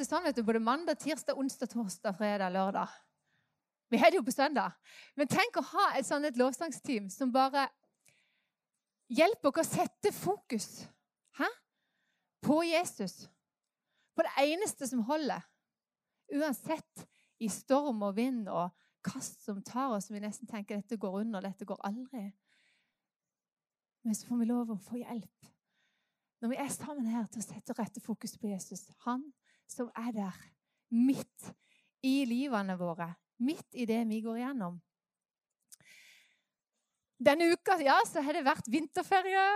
Hatt det sånn vet du, både mandag, tirsdag, onsdag, torsdag, fredag, lørdag. Vi har det jo på søndag. Men tenk å ha et sånt lovsangsteam som bare hjelper oss å sette fokus Hæ? på Jesus. På det eneste som holder. Uansett i storm og vind og kast som tar oss, som vi nesten tenker dette går under, dette går aldri. Men så får vi lov å få hjelp når vi er sammen her til å sette rette fokus på Jesus. Han som er der midt i livene våre, midt i det vi går igjennom. Denne uka ja, så har det vært vinterferie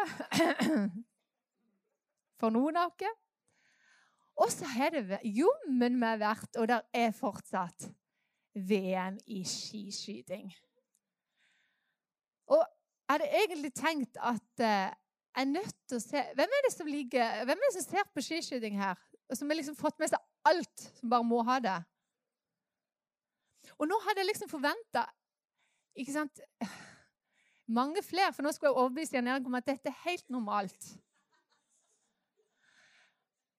for noen av oss. Og så har det jommen meg vært, og der er fortsatt, VM i skiskyting. Og jeg hadde egentlig tenkt at jeg er nødt til å se Hvem er det som, ligger, hvem er det som ser på skiskyting her? Og som har liksom fått med seg alt som bare må ha det? Og nå hadde jeg liksom forventa mange flere, for nå skulle jeg overbevise Jan Erik om at dette er helt normalt.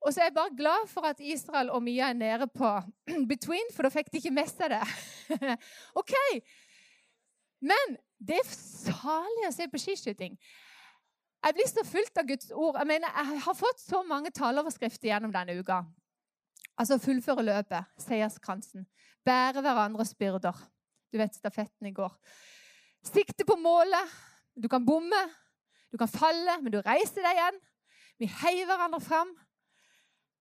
Og så er jeg bare glad for at Israel og Mia er nede på between, for da fikk de ikke med seg det. OK. Men det er salig å se på skiskyting. Jeg blir så fulgt av Guds ord. Jeg mener, jeg har fått så mange taleoverskrifter gjennom denne uka. Altså fullføre løpet, seierskransen, bære hverandres byrder. Du vet stafetten i går. Sikte på målet. Du kan bomme, du kan falle, men du reiser deg igjen. Vi heier hverandre fram.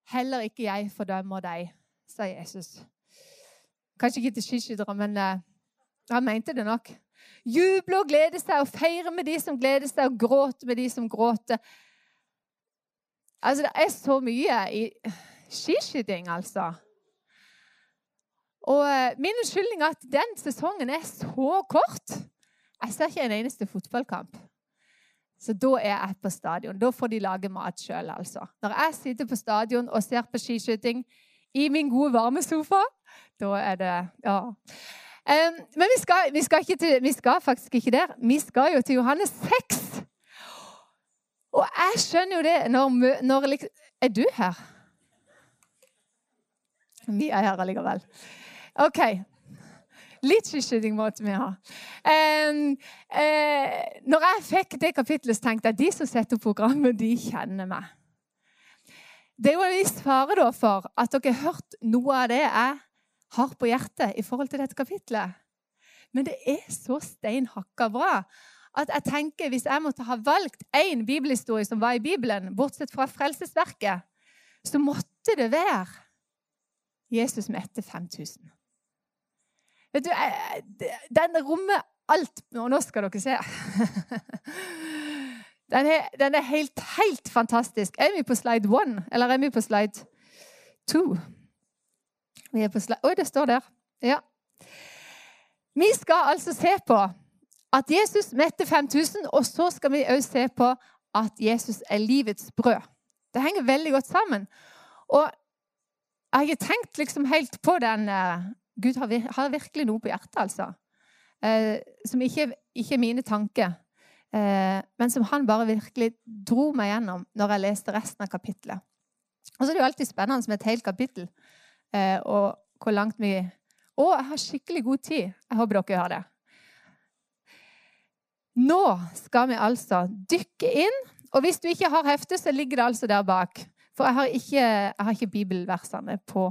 Heller ikke jeg fordømmer deg, sa Jesus. Kanskje ikke til skiskyttere, men uh, han mente det nok. Juble og glede seg og feire med de som gleder seg, og gråte med de som gråter. Altså, det er så mye i skiskyting, altså. Og eh, min unnskyldning er at den sesongen er så kort. Jeg ser ikke en eneste fotballkamp. Så da er jeg på stadion. Da får de lage mat sjøl, altså. Når jeg sitter på stadion og ser på skiskyting i min gode, varme sofa, da er det Ja. Men vi skal, vi, skal til, vi skal, faktisk ikke der. Vi skal jo til Johannes 6. Og jeg skjønner jo det når, når Er du her? Vi er her allikevel. OK. Litt skiskyting måtte vi ha. Um, uh, når jeg fikk det kapitlet, tenkte jeg at de som setter programmet, de kjenner meg. Det er jo en viss fare for at dere har hørt noe av det jeg har på hjertet i forhold til dette kapitlet. Men det er så steinhakka bra at jeg tenker hvis jeg måtte ha valgt én bibelhistorie som var i Bibelen, bortsett fra Frelsesverket, så måtte det være Jesus mette 5000. Vet du, Den rommer alt Og nå skal dere se. Den er, den er helt, helt fantastisk. Er vi på slide one, eller er vi på slide two? Vi er på Oi, det står der. Ja. Vi skal altså se på at Jesus mette 5000, og så skal vi også se på at Jesus er livets brød. Det henger veldig godt sammen. Og jeg har tenkt liksom helt på den uh, Gud har, virkelig noe på hjertet, altså. Uh, som ikke, ikke er mine tanker. Uh, men som han bare virkelig dro meg gjennom når jeg leste resten av kapittelet. Og så er det jo alltid spennende med et helt kapittel. Eh, og hvor langt vi Å, jeg har skikkelig god tid. Jeg håper dere har det. Nå skal vi altså dykke inn. Og hvis du ikke har hefte, så ligger det altså der bak. For jeg har ikke, jeg har ikke bibelversene på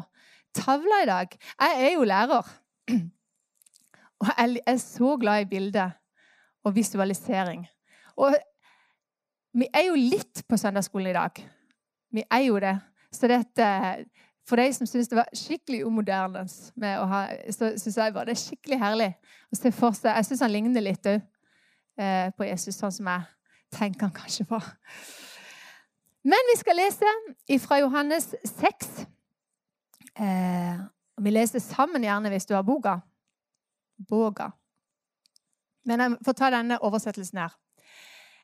tavla i dag. Jeg er jo lærer. Og jeg er så glad i bilde og visualisering. Og vi er jo litt på søndagsskolen i dag. Vi er jo det. Så dette, for de som syns det var skikkelig umoderne, med å ha, så syns jeg bare det er skikkelig herlig å se for seg Jeg syns han ligner litt òg eh, på Jesus, sånn som jeg tenker han kanskje på. Men vi skal lese fra Johannes 6. Eh, vi leser sammen gjerne hvis du har boka. Boga. Men jeg får ta denne oversettelsen her.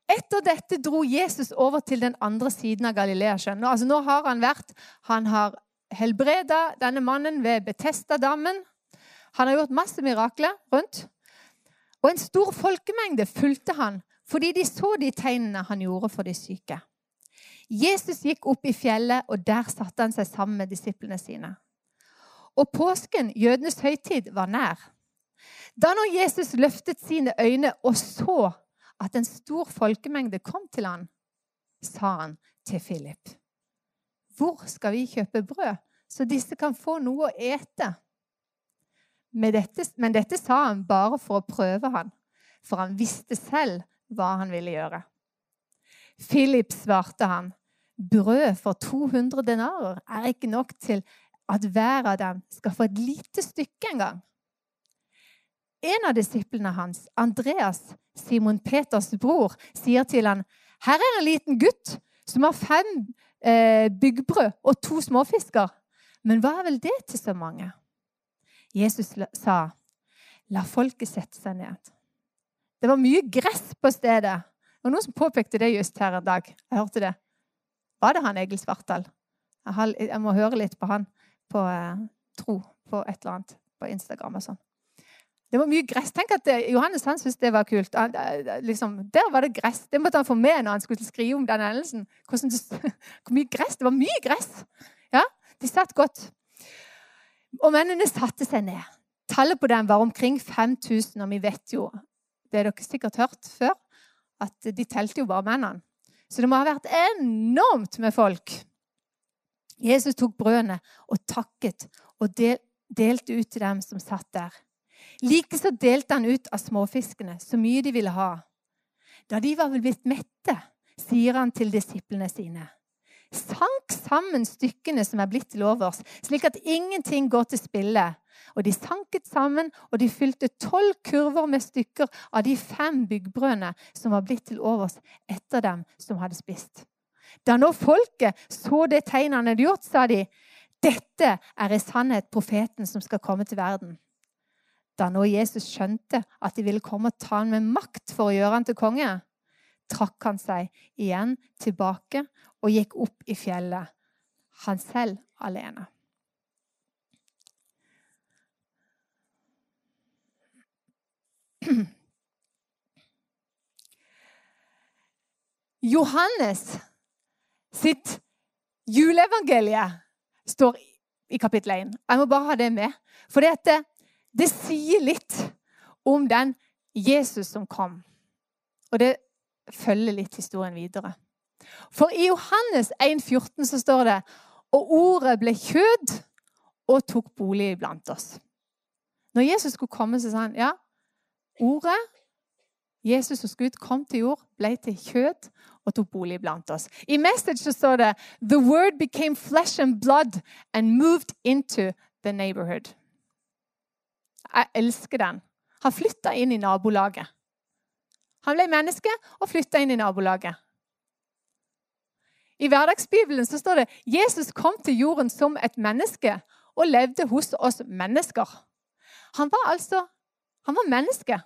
Etter dette dro Jesus over til den andre siden av Galileasjøen. Altså, nå har han vært Han har helbreda denne mannen ved Betestadammen. Han har gjort masse mirakler rundt. Og en stor folkemengde fulgte han fordi de så de tegnene han gjorde for de syke. Jesus gikk opp i fjellet, og der satte han seg sammen med disiplene sine. Og påsken, jødenes høytid, var nær. Da når Jesus løftet sine øyne og så at en stor folkemengde kom til han, sa han til Philip, 'Hvor skal vi kjøpe brød, så disse kan få noe å ete?' Dette, men dette sa han bare for å prøve han, for han visste selv hva han ville gjøre. Philip svarte han, 'Brød for 200 denarer er ikke nok til at hver av dem skal få et lite stykke en gang. En av disiplene hans, Andreas, Simon Peters bror, sier til han, 'Her er en liten gutt som har fem eh, byggbrød og to småfisker.' Men hva er vel det til så mange? Jesus sa, 'La folket sette seg ned.' Det var mye gress på stedet. Det var noen som påpekte det just her en dag. Jeg hørte det. Var det han Egil Svartdal? Jeg, må høre litt på han på eh, tro på et eller annet på Instagram og sånn. Det var mye gress. Tenk at eh, Johannes han syntes det var kult. Han, eh, liksom, der var det gress. Det måtte han få med når han skulle skrive om den hendelsen. Hvor mye gress. Det var mye gress. Ja, De satt godt. Og mennene satte seg ned. Tallet på dem var omkring 5000, og vi vet jo det har dere sikkert hørt før, at de telte jo bare mennene. Så det må ha vært enormt med folk. Jesus tok brødene og takket og delte ut til dem som satt der. Likeså delte han ut av småfiskene så mye de ville ha. Da de var vel blitt mette, sier han til disiplene sine. Sank sammen stykkene som er blitt til overs, slik at ingenting går til spille. Og de sanket sammen, og de fylte tolv kurver med stykker av de fem byggbrødene som var blitt til overs etter dem som hadde spist. Da nå folket så det tegnet han hadde gjort, sa de, dette er i sannhet profeten som skal komme til verden. Da nå Jesus skjønte at de ville komme og ta han med makt for å gjøre han til konge, trakk han seg igjen tilbake og gikk opp i fjellet, han selv alene. Johannes sitt juleevangelie står i kapittel 1. Jeg må bare ha det med. For det, det sier litt om den Jesus som kom. Og det følger litt historien videre. For i Johannes 1,14 så står det Og ordet ble kjød og tok bolig blant oss. Når Jesus skulle komme, så sa han ja, ordet Jesus og Gud kom til jord, ble til kjød og tok bolig blant oss. I Message så står det The word became flesh and blood and moved into the neighborhood. Jeg elsker den. Han flytta inn i nabolaget. Han ble menneske og flytta inn i nabolaget. I hverdagsbibelen så står det Jesus kom til jorden som et menneske og levde hos oss mennesker. Han var altså han var menneske.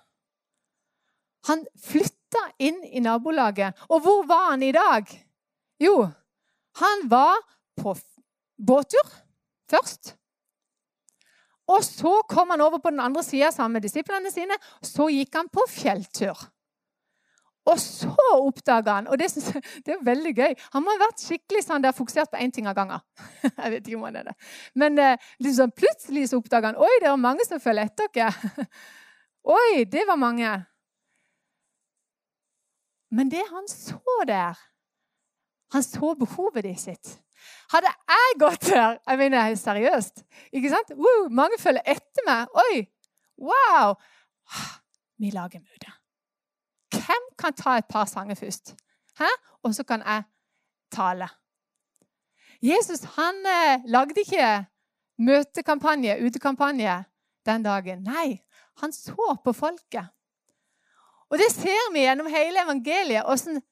Han flytta inn i nabolaget. Og hvor var han i dag? Jo, han var på båttur først. Og så kom han over på den andre sida sammen med disiplene sine. og Så gikk han på fjelltur. Og så oppdaga han Og det, jeg, det er veldig gøy. Han må ha vært skikkelig sånn der fokusert på én ting av gangen. Jeg vet ikke om han er det. Men eh, liksom, plutselig så oppdaga han Oi, det er mange som følger etter dere. Oi, det var mange. Men det han så der Han så behovet de sitt. Hadde jeg gått der Jeg mener seriøst. ikke sant? Woo, mange følger etter meg. Oi! Wow! Vi lager møte. Hvem kan ta et par sanger først? Hæ? Og så kan jeg tale. Jesus han eh, lagde ikke møtekampanje, utekampanje, den dagen. Nei, han så på folket. Og det ser vi gjennom hele evangeliet, åssen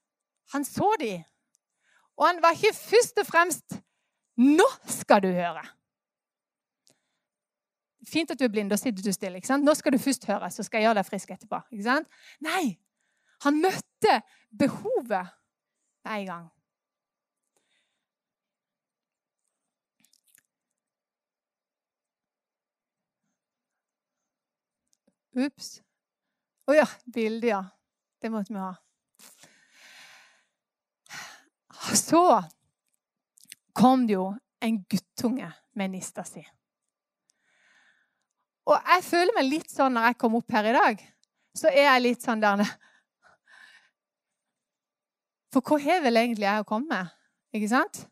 han så dem. Og han var ikke først og fremst 'Nå skal du høre'. Fint at du er blind, da sitter du stille. ikke sant? Nå skal du først høre, så skal jeg gjøre deg frisk etterpå. ikke sant? Nei, han møtte behovet med en gang. Ops. Å oh ja, Bilde, ja. Det måtte vi ha. Så kom det jo en guttunge med nista si. Og jeg føler meg litt sånn når jeg kom opp her i dag, så er jeg litt sånn der For hva har vel egentlig jeg å komme med? Ikke sant?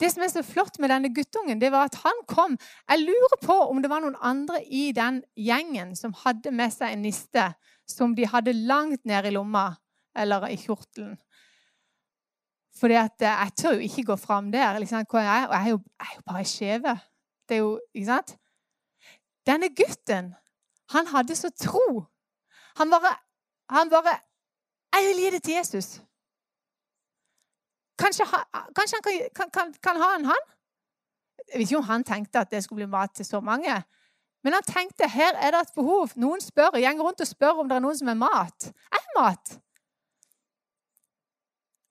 Det som er så flott med denne guttungen, det var at han kom Jeg lurer på om det var noen andre i den gjengen som hadde med seg en niste som de hadde langt ned i lomma eller i kjortelen. Fordi at eh, jeg tør jo ikke gå fram der. Liksom, og jeg er jo, jeg er jo bare skjeve. Det er jo, ikke sant? Denne gutten, han hadde så tro. Han bare, han bare Jeg vil gi det til Jesus. Kanskje, kanskje han kan, kan, kan, ha en han? Jeg vet ikke om han tenkte at det skulle bli mat til så mange. Men han tenkte her er det et behov. Noen spør, jeg rundt og spør om det er noen som er mat. Er mat?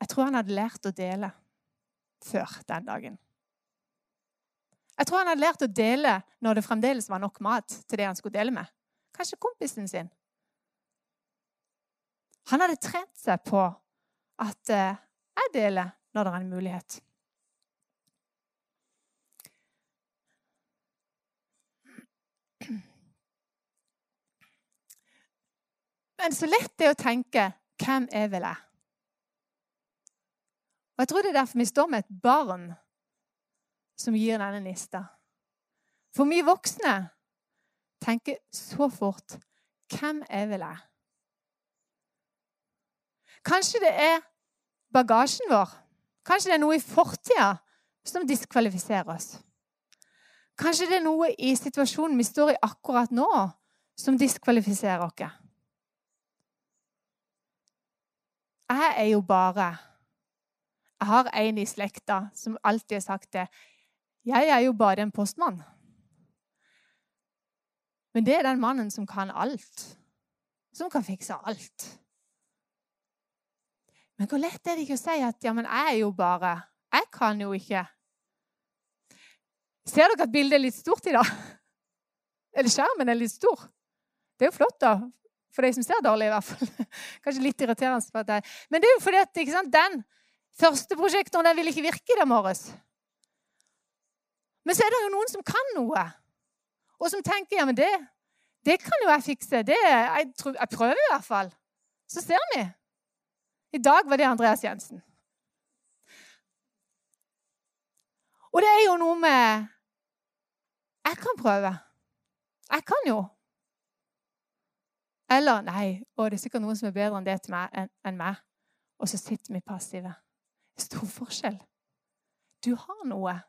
Jeg tror han hadde lært å dele før den dagen. Jeg tror han hadde lært å dele når det fremdeles var nok mat til det han skulle dele med. Kanskje kompisen sin. Han hadde trent seg på at eh, jeg deler når det er en mulighet. Men så lett det er å tenke 'Hvem er vel jeg?' Og Jeg tror det er derfor vi står med et barn som gir denne nista. For vi voksne tenker så fort 'Hvem er vel jeg?' Kanskje det er bagasjen vår. Kanskje det er noe i fortida som diskvalifiserer oss. Kanskje det er noe i situasjonen vi står i akkurat nå, som diskvalifiserer oss. Jeg er jo bare Jeg har en i slekta som alltid har sagt det. Jeg er jo bare en postmann. Men det er den mannen som kan alt. Som kan fikse alt. Men hvor lett er det ikke å si at ja, men jeg er jo bare Jeg kan jo ikke. Ser dere at bildet er litt stort i dag? Eller skjermen er litt stor? Det er jo flott, da. For de som ser dårlig, i hvert fall. Kanskje litt irriterende. Men det er jo fordi at den første prosjektoren den vil ikke virke dag morges. Men så er det jo noen som kan noe, og som tenker ja, men det, det kan jo jeg fikse. Det, jeg, jeg prøver i hvert fall. Så ser vi. I dag var det Andreas Jensen. Og det er jo noe med Jeg kan prøve. Jeg kan jo. Eller nei, å, det er sikkert noen som er bedre enn det til meg, enn, enn meg. Og så sitter vi passive. Stor forskjell. Du har noe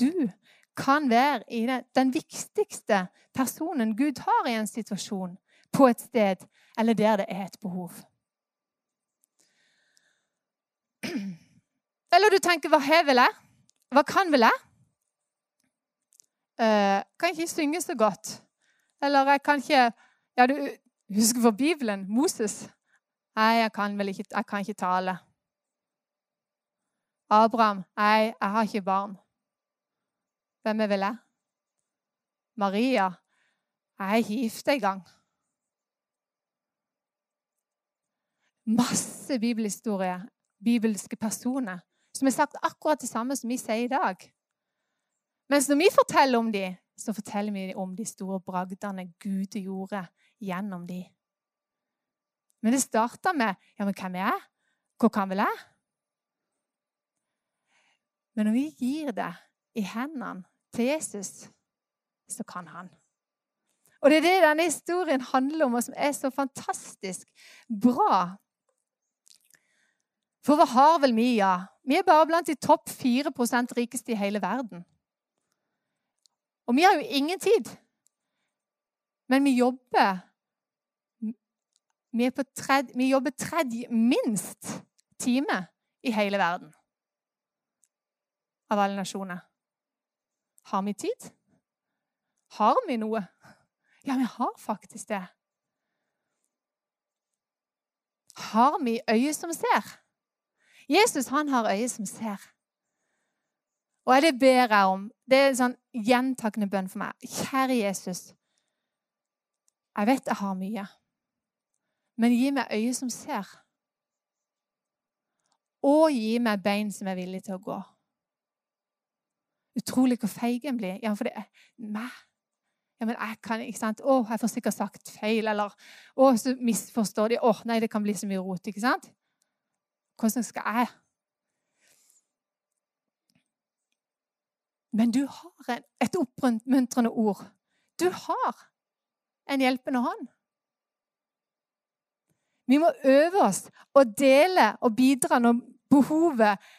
du kan være i den, viktigste personen Gud har i en situasjon, på et sted eller der det er et behov. Eller du tenker 'Hva har vel jeg? Hva kan vel jeg?' Uh, kan ikke synge så godt. Eller jeg kan ikke Ja, du husker for Bibelen Moses. Nei, jeg kan vel ikke, jeg kan ikke tale. Abraham. Nei, jeg har ikke barn. Hvem er vel jeg? Maria. Jeg er ikke gift engang. Masse bibelhistorie, bibelske personer, som har sagt akkurat det samme som vi sier i dag. Mens når vi forteller om dem, så forteller vi om de store bragdene Gud gjorde gjennom dem. Men det starta med ja, men hvem er jeg? Hvor kan vel jeg? Men når vi gir det i hendene til Jesus, så kan han. Og det er det denne historien handler om, og som er så fantastisk bra. For hva har vel vi, ja? Vi er bare blant de topp 4 rikeste i hele verden. Og vi har jo ingen tid. Men vi jobber Vi, tredje, vi jobber tredje minst time i hele verden av alle nasjoner. Har vi tid? Har vi noe? Ja, vi har faktisk det. Har vi øye som ser? Jesus han har øye som ser. Og det ber jeg om. Det er en sånn gjentakende bønn for meg. Kjære Jesus, jeg vet jeg har mye, men gi meg øye som ser. og gi meg bein som er villige til å gå. Utrolig hvor feig en blir. Ja, for det er meg. Ja, men jeg kan ikke sant? Å, jeg får sikkert sagt feil. Eller å, så misforstår de. Å, nei, det kan bli så mye rot. ikke sant? Hvordan skal jeg? Men du har et oppmuntrende ord. Du har en hjelpende hånd. Vi må øve oss å dele og bidra når behovet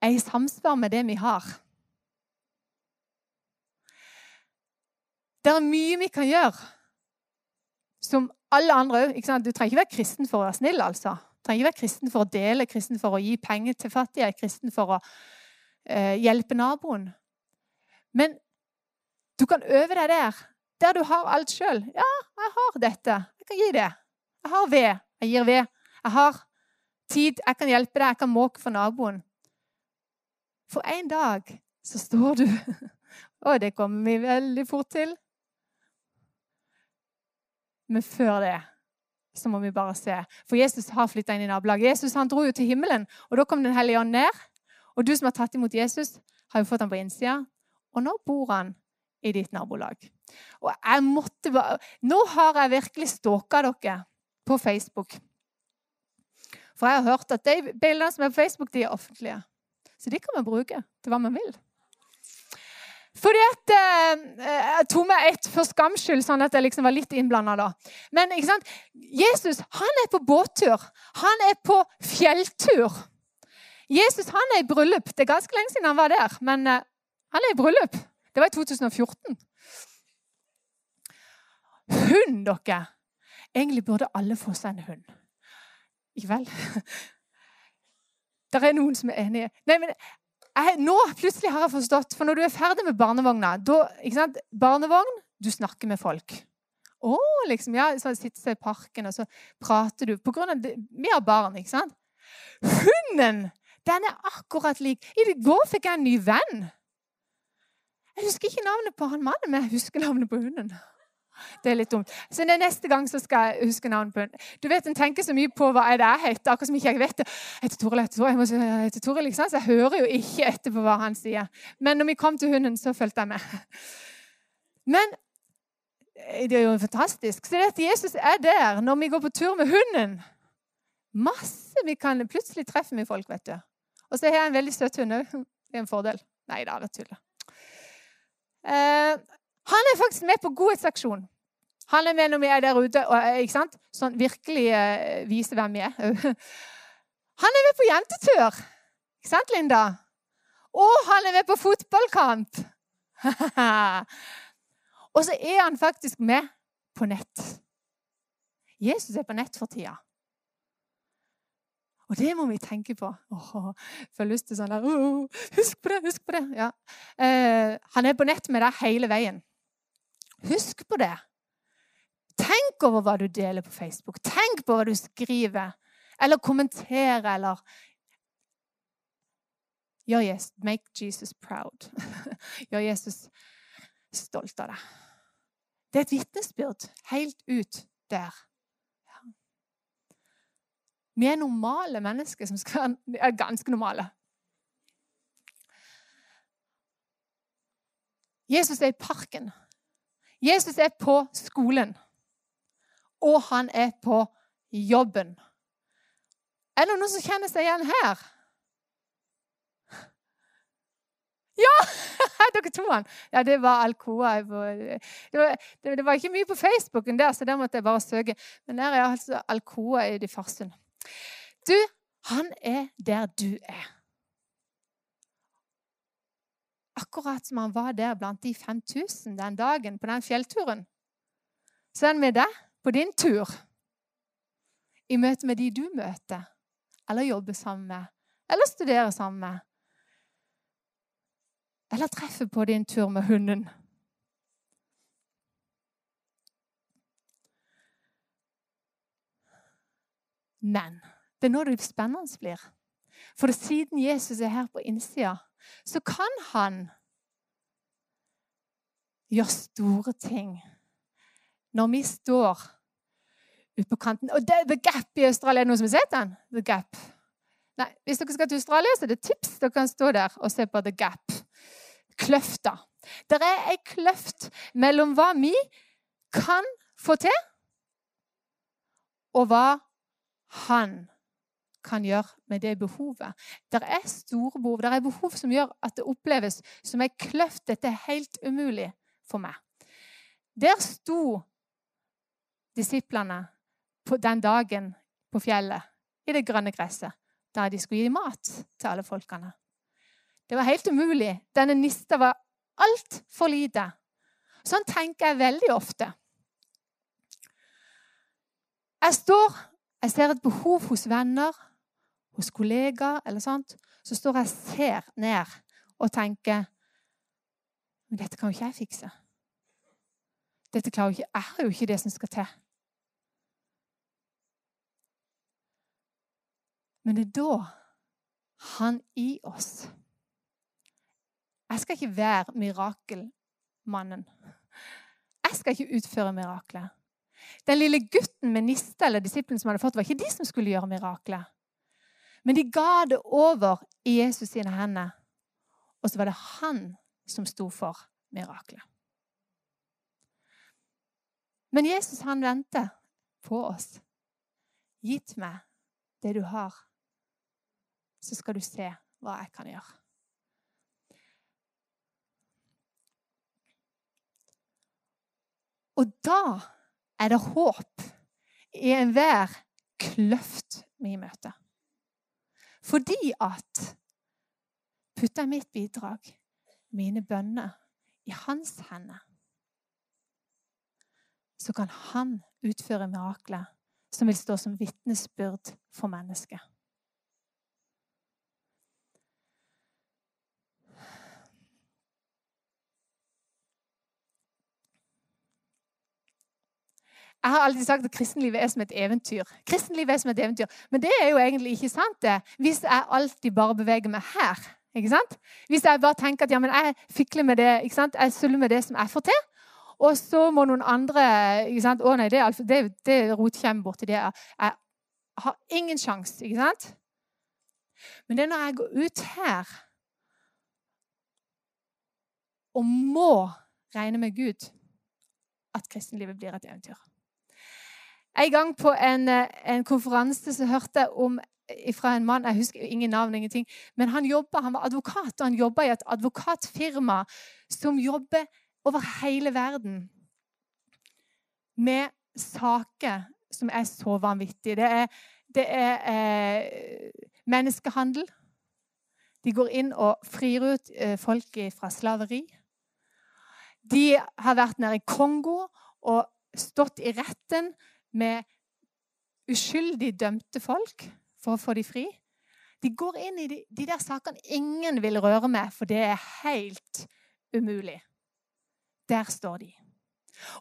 er i samsvar med det vi har. Det er mye vi kan gjøre som alle andre òg. Du trenger ikke være kristen for å være snill. altså. Du trenger ikke være kristen for å dele, kristen for å gi penger til fattige, kristen for å eh, hjelpe naboen. Men du kan øve deg der. Der du har alt sjøl. Ja, jeg har dette. Jeg kan gi det. Jeg har ved. Jeg gir ved. Jeg har tid. Jeg kan hjelpe deg. Jeg kan måke for naboen. For en dag så står du Og det kommer vi veldig fort til. Men før det så må vi bare se. For Jesus har flytta inn i nabolaget. Jesus han dro jo til himmelen, og da kom Den hellige ånd ned. Og du som har tatt imot Jesus, har jo fått ham på innsida. Og nå bor han i ditt nabolag. Og jeg måtte bare Nå har jeg virkelig stalka dere på Facebook. For jeg har hørt at de bildene som er på Facebook, de er offentlige. Så de kan man bruke til hva man vil. Fordi at eh, Jeg tok meg ett for skams skyld, sånn at jeg liksom var litt innblanda. Men ikke sant? Jesus han er på båttur. Han er på fjelltur. Jesus han er i bryllup. Det er ganske lenge siden han var der, men eh, han er i bryllup. Det var i 2014. Hund, dere! Egentlig burde alle få seg en hund. Ikke vel? Det er noen som er enige. Nei, men jeg, nå plutselig har jeg forstått For når du er ferdig med barnevogna da, Barnevogn, du snakker med folk. Å, liksom, ja, så Sitter i parken, og så prater du. På grunn av det, Vi har barn, ikke sant? Hunden! Den er akkurat lik. I går fikk jeg en ny venn. Jeg husker ikke navnet på han mannen, men jeg husker navnet på hunden. Det er litt dumt. Så Neste gang så skal jeg huske navnet på henne. Du vet, En tenker så mye på hva er det jeg heter, akkurat som ikke jeg vet det. Jeg heter Toril, jeg må jeg heter Toril, liksom. Så jeg hører jo ikke etter på hva han sier. Men når vi kom til hunden, så fulgte jeg med. Men eh, det er jo fantastisk. Så det at Jesus er der når vi går på tur med hunden Masse vi kan Plutselig treffer vi folk, vet du. Og så har jeg en veldig søt hund òg. Det er en fordel. Nei da, det tuller. Eh, han er faktisk med på godhetsaksjon. Han er med når vi er der ute og eh? Sånn, virkelig uh, viser hvem vi er. Han er med på jentetur. Ikke sant, Linda? Og han er med på fotballkamp! og så er han faktisk med på nett. Jesus er på nett for tida. Og det må vi tenke på. Åh, får lyst til sånn der, Husk på det! Husk på det! Ja. Eh, han er på nett med deg hele veien. Husk på det. Tenk over hva du deler på Facebook. Tenk på hva du skriver eller kommenterer eller Gjør Jesus, Make Jesus proud. Gjør Jesus stolt av deg. Det er et vitnesbyrd helt ut der. Vi er normale mennesker som skal være ganske normale. Jesus er i parken. Jesus er på skolen, og han er på jobben. Er det noen som kjenner seg igjen her? Ja! Dere to han. Ja, det var Alcoa. Det, var, ikke mye på Facebooken der, så der måtte jeg bare søke. Men der er altså Alcoa i Farsund. Du, han er der du er. Akkurat som han var der blant de 5000 den dagen på den fjellturen, så er han med deg på din tur. I møte med de du møter, eller jobber sammen med, eller studerer sammen med. Eller treffer på din tur med hunden. Men det er nå det spennende blir. For siden Jesus er her på innsida, så kan han gjøre store ting når vi står ute på kanten. Og det, The Gap i Australia, er det noen som har sett den? The Gap. Nei, hvis dere skal til Australia, så er det tips. Dere kan stå der og se på The Gap. Kløfta. Det er ei kløft mellom hva vi kan få til, og hva han kan gjøre med det behovet. Det er store behov. Det er behov som gjør at det oppleves som ei kløft. Dette er helt umulig for meg. Der sto disiplene på den dagen på fjellet i det grønne gresset, der de skulle gi mat til alle folkene. Det var helt umulig. Denne nista var altfor lite. Sånn tenker jeg veldig ofte. Jeg står, jeg ser et behov hos venner, hos kollegaer eller sånt. Så står jeg og ser ned og tenker Men dette kan jo ikke jeg fikse. Dette klarer jo ikke Jeg har jo ikke det som skal til. Men det er da han i oss Jeg skal ikke være mirakelmannen. Jeg skal ikke utføre mirakler. Den lille gutten med niste eller disippelen som hadde fått, var ikke de som skulle gjøre mirakler. Men de ga det over i Jesus sine hender. Og så var det han som sto for miraklet. Men Jesus han venter på oss. Gitt meg det du har, så skal du se hva jeg kan gjøre. Og da er det håp i enhver kløft vi møter. Fordi at putter jeg mitt bidrag, mine bønner, i hans hender, så kan han utføre mirakler som vil stå som vitnesbyrd for mennesket. Jeg har alltid sagt at kristenlivet er som et eventyr. Kristenlivet er som et eventyr. Men det er jo egentlig ikke sant, det. Hvis jeg alltid bare beveger meg her. ikke sant? Hvis jeg bare tenker at ja, men jeg fikler med det, ikke sant? jeg suller med det som jeg får til. Og så må noen andre ikke sant? Å nei, det, er, det, det rotkjem borti det. Jeg har ingen sjanse, ikke sant? Men det er når jeg går ut her og må regne med Gud, at kristenlivet blir et eventyr. En gang på en, eh, en konferanse så hørte jeg om fra en mann Jeg husker ingen navn, ingenting. Men han, jobbet, han var advokat, og han jobba i et advokatfirma som jobber over hele verden med saker som er så vanvittige. Det er, det er eh, menneskehandel. De går inn og frir ut eh, folk fra slaveri. De har vært nede i Kongo og stått i retten med uskyldig dømte folk for å få dem fri. De går inn i de, de der sakene ingen vil røre med, for det er helt umulig. Der står de.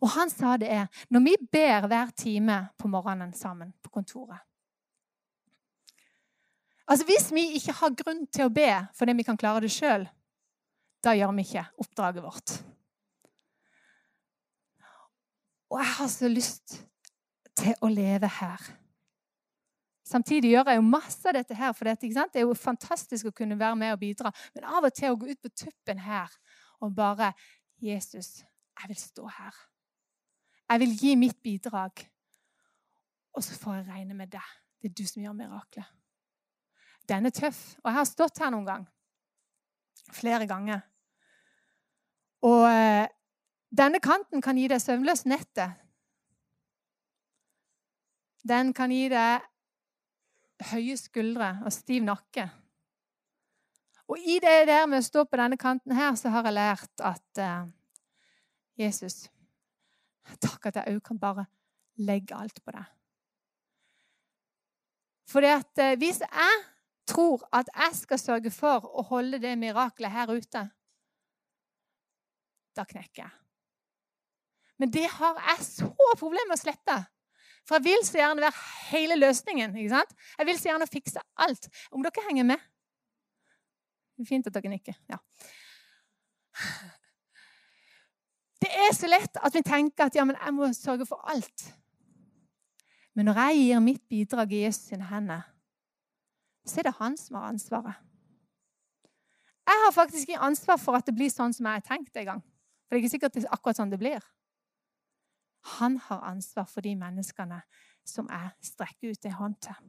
Og han sa det er når vi ber hver time på morgenen sammen på kontoret Altså Hvis vi ikke har grunn til å be fordi vi kan klare det sjøl, da gjør vi ikke oppdraget vårt. Og jeg har så lyst til å leve her. Samtidig gjør jeg jo masse av dette her, for dette, det er jo fantastisk å kunne være med og bidra. Men av og til å gå ut på tuppen her og bare 'Jesus, jeg vil stå her. Jeg vil gi mitt bidrag.' Og så får jeg regne med deg. Det er du som gjør miraklet. Den er tøff. Og jeg har stått her noen gang. Flere ganger. Og eh, denne kanten kan gi deg søvnløst nettet den kan gi deg høye skuldre og stiv nakke. Og i det der med å stå på denne kanten her, så har jeg lært at uh, Jesus Takk at jeg òg kan bare legge alt på deg. For uh, hvis jeg tror at jeg skal sørge for å holde det miraklet her ute, da knekker jeg. Men det har jeg så problemer med å slippe. For jeg vil så gjerne være hele løsningen. ikke sant? Jeg vil så gjerne fikse alt. Om dere henger med? Fint at dere nikker. Ja. Det er så lett at vi tenker at ja, men jeg må sørge for alt. Men når jeg gir mitt bidrag i Jesus sine hender, så er det han som har ansvaret. Jeg har faktisk ikke ansvar for at det blir sånn som jeg har tenkt en gang. For det er ikke sikkert det er akkurat sånn det blir. Han har ansvar for de menneskene som jeg strekker ut en hånd til.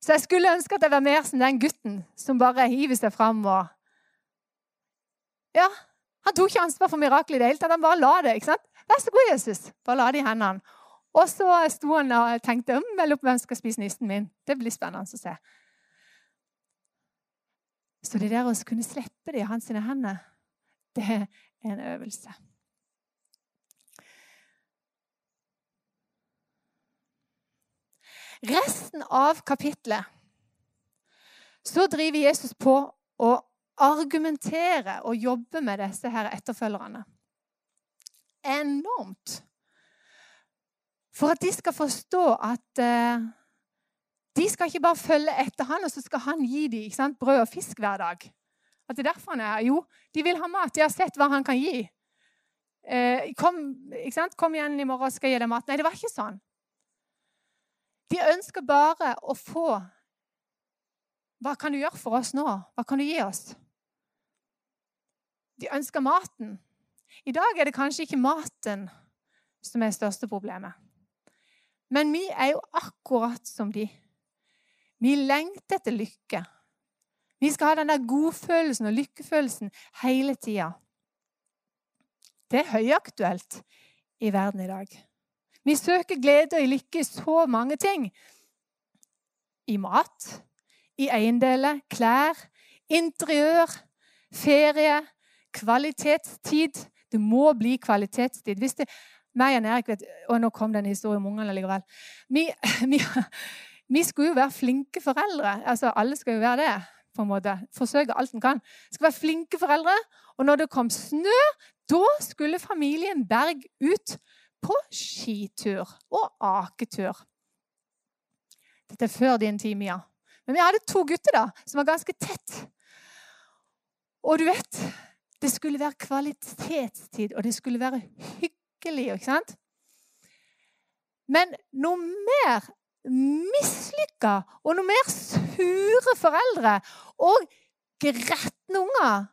Så jeg skulle ønske at jeg var mer som den gutten som bare hiver seg fram og Ja, han tok ikke ansvar for mirakelet i det hele tatt. Han bare la det. ikke sant? Vær så god, Jesus. Bare la det i hendene. Og så sto han og tenkte om hvem skal spise nissen min. Det blir spennende å se. Så det der å kunne slippe det i hans hender, det er en øvelse. Resten av kapitlet så driver Jesus på å argumentere og jobbe med disse her etterfølgerne. Enormt. For at de skal forstå at uh, de skal ikke bare følge etter han, og så skal han gi dem brød og fisk hver dag. At det er derfor han er her. Jo, de vil ha mat. De har sett hva han kan gi. Eh, kom, kom, igjen i morgen, skal jeg gi deg mat. Nei, det var ikke sånn. De ønsker bare å få Hva kan du gjøre for oss nå? Hva kan du gi oss? De ønsker maten. I dag er det kanskje ikke maten som er det største problemet. Men vi er jo akkurat som de. Vi lengter etter lykke. Vi skal ha den der godfølelsen og lykkefølelsen hele tida. Det er høyaktuelt i verden i dag. Vi søker glede og lykke i så mange ting. I mat, i eiendeler, klær, interiør, ferie, kvalitetstid. Det må bli kvalitetstid. Hvis det, meg og Erik vet, og Nå kom den historien om ungene likevel. Vi, vi, vi, skulle jo være flinke foreldre. Altså, Alle skal jo være det. på en måte. Forsøke alt en kan. Skal være flinke foreldre. Og når det kom snø, da skulle familien Berg ut på skitur og aketur. Dette er før din tid, Mia. Men vi hadde to gutter da, som var ganske tett. Og du vet Det skulle være kvalitetstid, og det skulle være hyggelig. ikke sant? Men noe mer mislykka og noe mer sure foreldre og gretne unger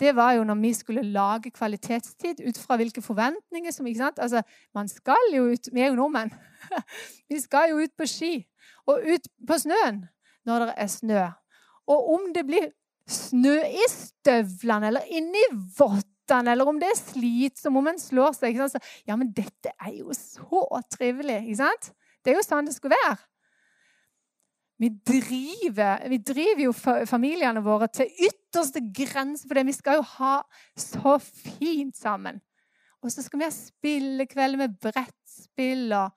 det var jo når vi skulle lage kvalitetstid ut fra hvilke forventninger som ikke sant? Altså, Man skal jo ut Vi er jo nordmenn. Vi skal jo ut på ski og ut på snøen når det er snø. Og om det blir snø i støvlene eller inni vottene, eller om det er slitsomt, om en slår seg Ja, men dette er jo så trivelig. ikke sant? Det er jo sånn det skulle være. Vi driver, vi driver, jo familiene våre til ytterste grense, for vi skal jo ha så fint sammen. Og så skal vi ha spillekvelder med brettspill og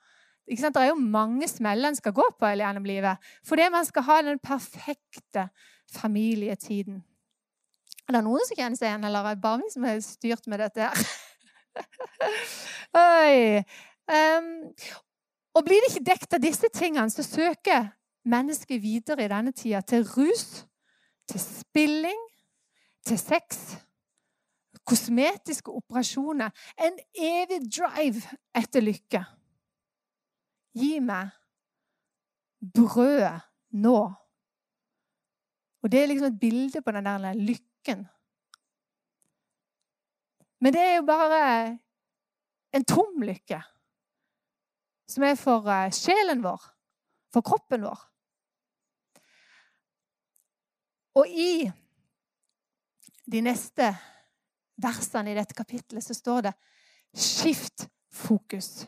ikke sant? Det er jo mange smeller en skal gå på gjennom livet. Fordi man skal ha den perfekte familietiden. Er det noen som kjenner seg igjen, eller er det bare vi som har styrt med dette her? Oi. Um, og blir det ikke dekket av disse tingene, så søker mennesket videre i denne tida til rus, til spilling, til sex, kosmetiske operasjoner. En evig drive etter lykke. Gi meg brødet nå. Og det er liksom et bilde på den der lykken. Men det er jo bare en tom lykke. Som er for eh, sjelen vår, for kroppen vår. Og i de neste versene i dette kapittelet så står det 'skift fokus'.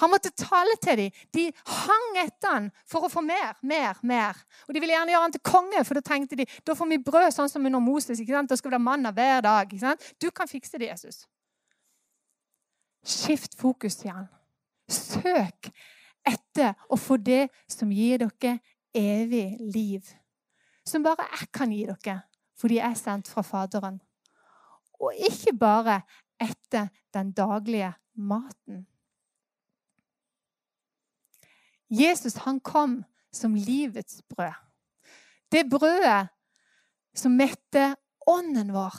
Han måtte tale til dem. De hang etter han for å få mer, mer, mer. Og De ville gjerne gjøre han til konge, for da tenkte de da får vi brød sånn som under Moses. ikke sant? Da skal vi ha manna hver dag. ikke sant? Du kan fikse det, Jesus. Skift fokus, sier han. Søk etter å få det som gir dere evig liv som bare jeg kan gi dere, fordi jeg er sendt fra Faderen. Og ikke bare etter den daglige maten. Jesus han kom som livets brød. Det brødet som metter ånden vår.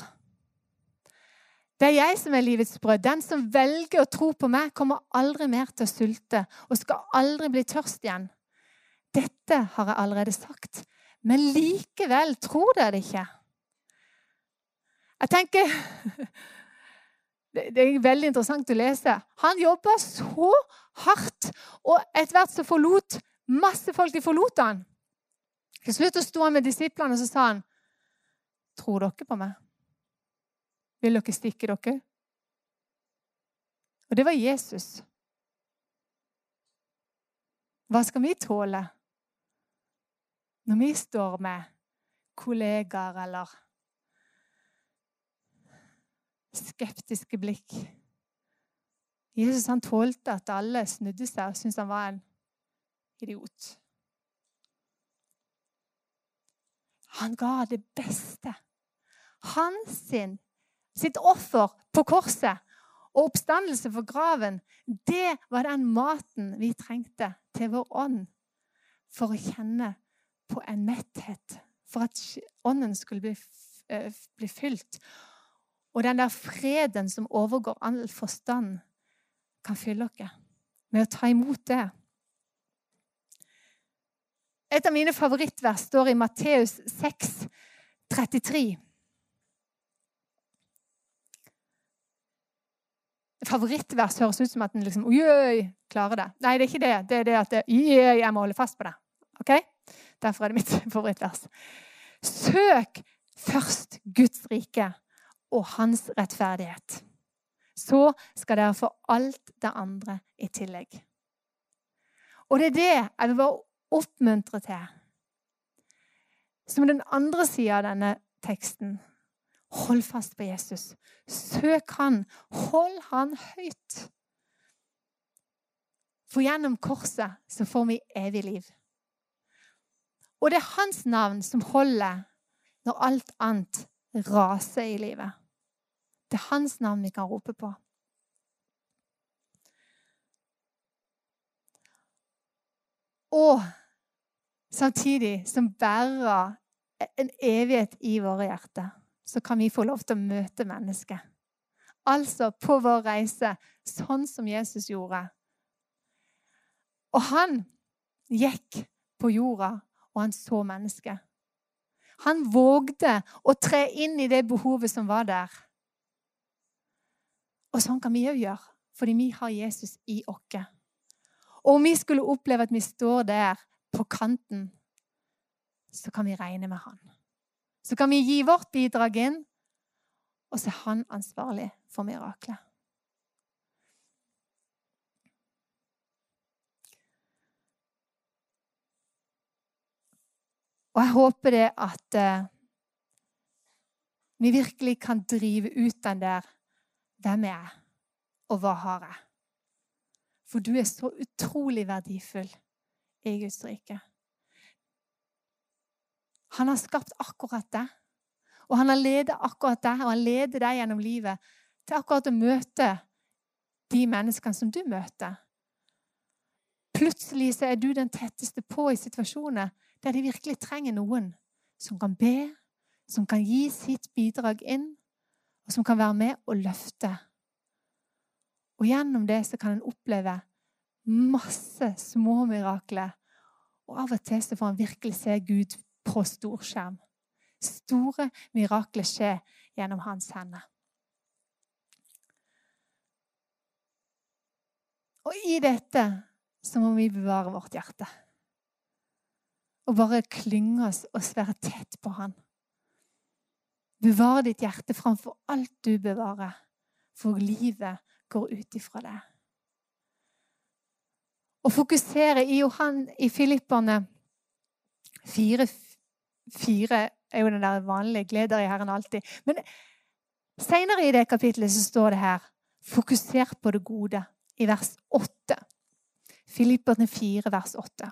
Det er jeg som er livets brød. Den som velger å tro på meg, kommer aldri mer til å sulte og skal aldri bli tørst igjen. Dette har jeg allerede sagt, men likevel tror dere det ikke. Jeg tenker Det er veldig interessant å lese. Han jobba så hardt, og etter hvert så forlot masse folk de forlot han. Til slutt sto han med disiplene og så sa han, 'Tror dere på meg?' Vil dere stikke dere? Og det var Jesus. Hva skal vi tåle når vi står med kollegaer eller skeptiske blikk? Jesus han tålte at alle snudde seg og syntes han var en idiot. Han ga det beste. Hans sin sitt offer på korset og oppstandelse for graven, det var den maten vi trengte til vår ånd for å kjenne på en metthet. For at ånden skulle bli, eh, bli fylt. Og den der freden som overgår all forstand, kan fylle oss med å ta imot det. Et av mine favorittvers står i Matteus 6, 33. favorittvers høres ut som at en liksom, klarer det. Nei, det er ikke det. Det er det at det, jeg må holde fast på det. Ok? Derfor er det mitt favorittvers. Søk først Guds rike og hans rettferdighet. Så skal dere få alt det andre i tillegg. Og det er det jeg vil bare oppmuntre til. Som den andre sida av denne teksten. Hold fast på Jesus. Søk han. Hold han høyt. For gjennom korset så får vi evig liv. Og det er hans navn som holder når alt annet raser i livet. Det er hans navn vi kan rope på. Og samtidig som bærer en evighet i våre hjerter så kan vi få lov til å møte mennesket. Altså på vår reise, sånn som Jesus gjorde. Og han gikk på jorda, og han så mennesket. Han vågde å tre inn i det behovet som var der. Og sånn kan vi òg gjøre, fordi vi har Jesus i oss. Og om vi skulle oppleve at vi står der på kanten, så kan vi regne med han. Så kan vi gi vårt bidrag inn, og så er han ansvarlig for miraklet. Og jeg håper det at uh, vi virkelig kan drive ut den der Hvem er jeg, og hva har jeg? For du er så utrolig verdifull i Guds rike. Han har skapt akkurat det. Og han har ledet akkurat det, og han leder deg gjennom livet til akkurat å møte de menneskene som du møter. Plutselig så er du den tetteste på i situasjoner der de virkelig trenger noen som kan be, som kan gi sitt bidrag inn, og som kan være med og løfte. Og gjennom det så kan en oppleve masse små mirakler. Og av og til så får en virkelig se Gud på storskjerm. Store mirakler skjer gjennom hans hender. Og i dette så må vi bevare vårt hjerte. Og bare klynge oss og svære tett på han. Bevare ditt hjerte framfor alt du bevarer, for livet går ut ifra det. Og fokusere i, Johan, i Filipperne 4, fire er jo den der vanlige 'gleder i Herren alltid'. Men seinere i det kapitlet så står det her 'fokuser på det gode' i vers 8. Filipperne 4, vers 8.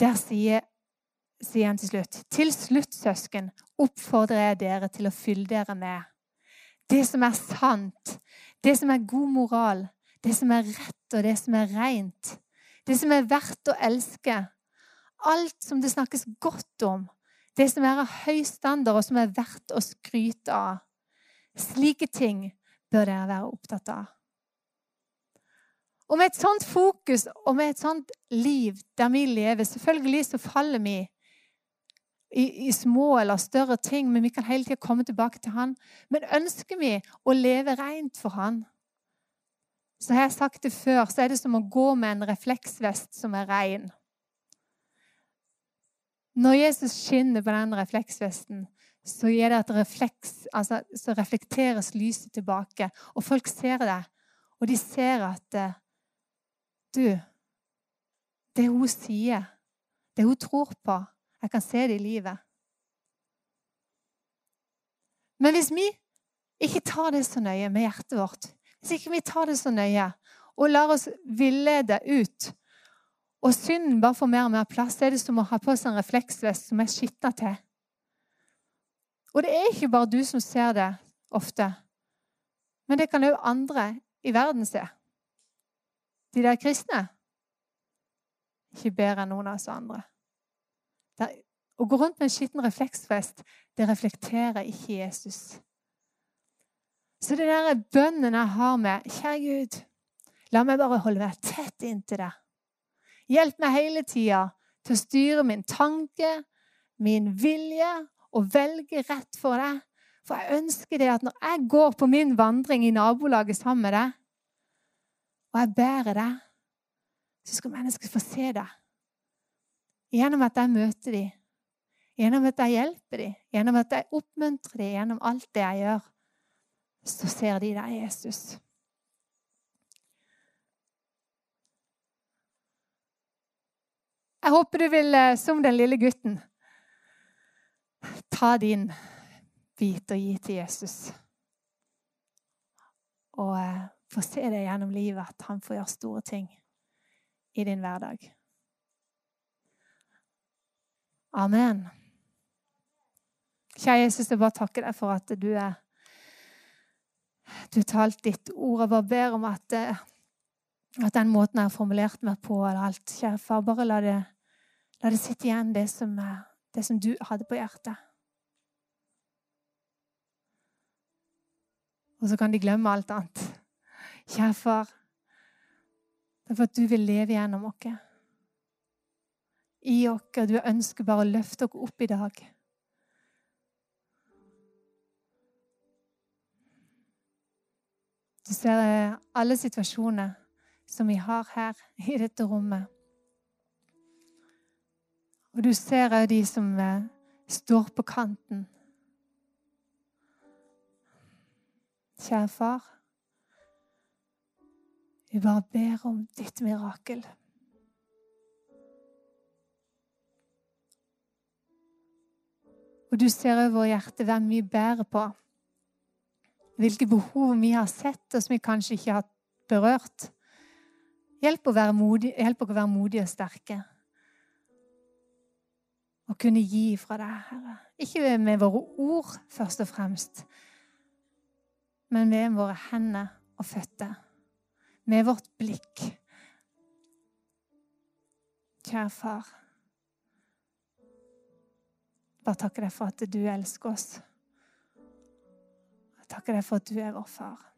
Der sier, sier han til slutt Til slutt, søsken, oppfordrer jeg dere til å fylle dere med det som er sant, det som er god moral, det som er rett, og det som er rent, det som er verdt å elske, alt som det snakkes godt om, det som er av høy standard, og som er verdt å skryte av. Slike ting bør dere være opptatt av. Og med et sånt fokus og med et sånt liv der vi lever Selvfølgelig så faller vi i, i små eller større ting, men vi kan hele tida komme tilbake til Han. Men ønsker vi å leve rent for Han, så har jeg sagt det før, så er det som å gå med en refleksvest som er ren. Når Jesus skinner på den refleksvesten, så, refleks, altså, så reflekteres lyset tilbake. Og folk ser det. Og de ser at eh, Du, det hun sier, det hun tror på Jeg kan se det i livet. Men hvis vi ikke tar det så nøye med hjertet vårt, hvis ikke vi tar det så nøye og lar oss villede ut og synden bare får mer og mer plass, er det som å ha på seg en refleksvest som er skitna til. Og det er ikke bare du som ser det ofte, men det kan òg andre i verden se. De der kristne. Ikke bedre enn noen av oss andre. Der, å gå rundt med en skitten refleksvest, det reflekterer ikke Jesus. Så det der bønnen jeg har med Kjære Gud, la meg bare holde meg tett inntil deg. Hjelp meg hele tida til å styre min tanke, min vilje, og velge rett for deg. For jeg ønsker det at når jeg går på min vandring i nabolaget sammen med deg, og jeg bærer deg, så skal mennesker få se deg. Gjennom at jeg møter dem, gjennom at jeg hjelper dem, gjennom at jeg oppmuntrer dem, gjennom alt det jeg gjør, så ser de deg, Jesus. Jeg håper du vil, eh, som den lille gutten, ta din bit og gi til Jesus. Og eh, få se det gjennom livet at han får gjøre store ting i din hverdag. Amen. Kjære Jesus, jeg bare takker deg for at du er du har talt ditt ord. Jeg bare ber om at, eh, at den måten jeg har formulert meg på, eller alt, kjære far, bare la det La det sitte igjen, det som, det som du hadde på hjertet. Og så kan de glemme alt annet. Kjære far, det er for at du vil leve gjennom oss. I oss, og du ønsker bare å løfte oss opp i dag. Du ser alle situasjoner som vi har her i dette rommet. Og du ser òg de som eh, står på kanten. Kjære far, vi bare ber om ditt mirakel. Og du ser over hjerte hvem vi bærer på. Hvilke behov vi har sett, og som vi kanskje ikke har berørt. Hjelp, å være modig, hjelp å være modige og sterke å kunne gi fra deg, Herre. Ikke med våre ord først og fremst, men med våre hender og føtter. Med vårt blikk. Kjære far. Bare takke deg for at du elsker oss. Jeg takker deg for at du er vår far.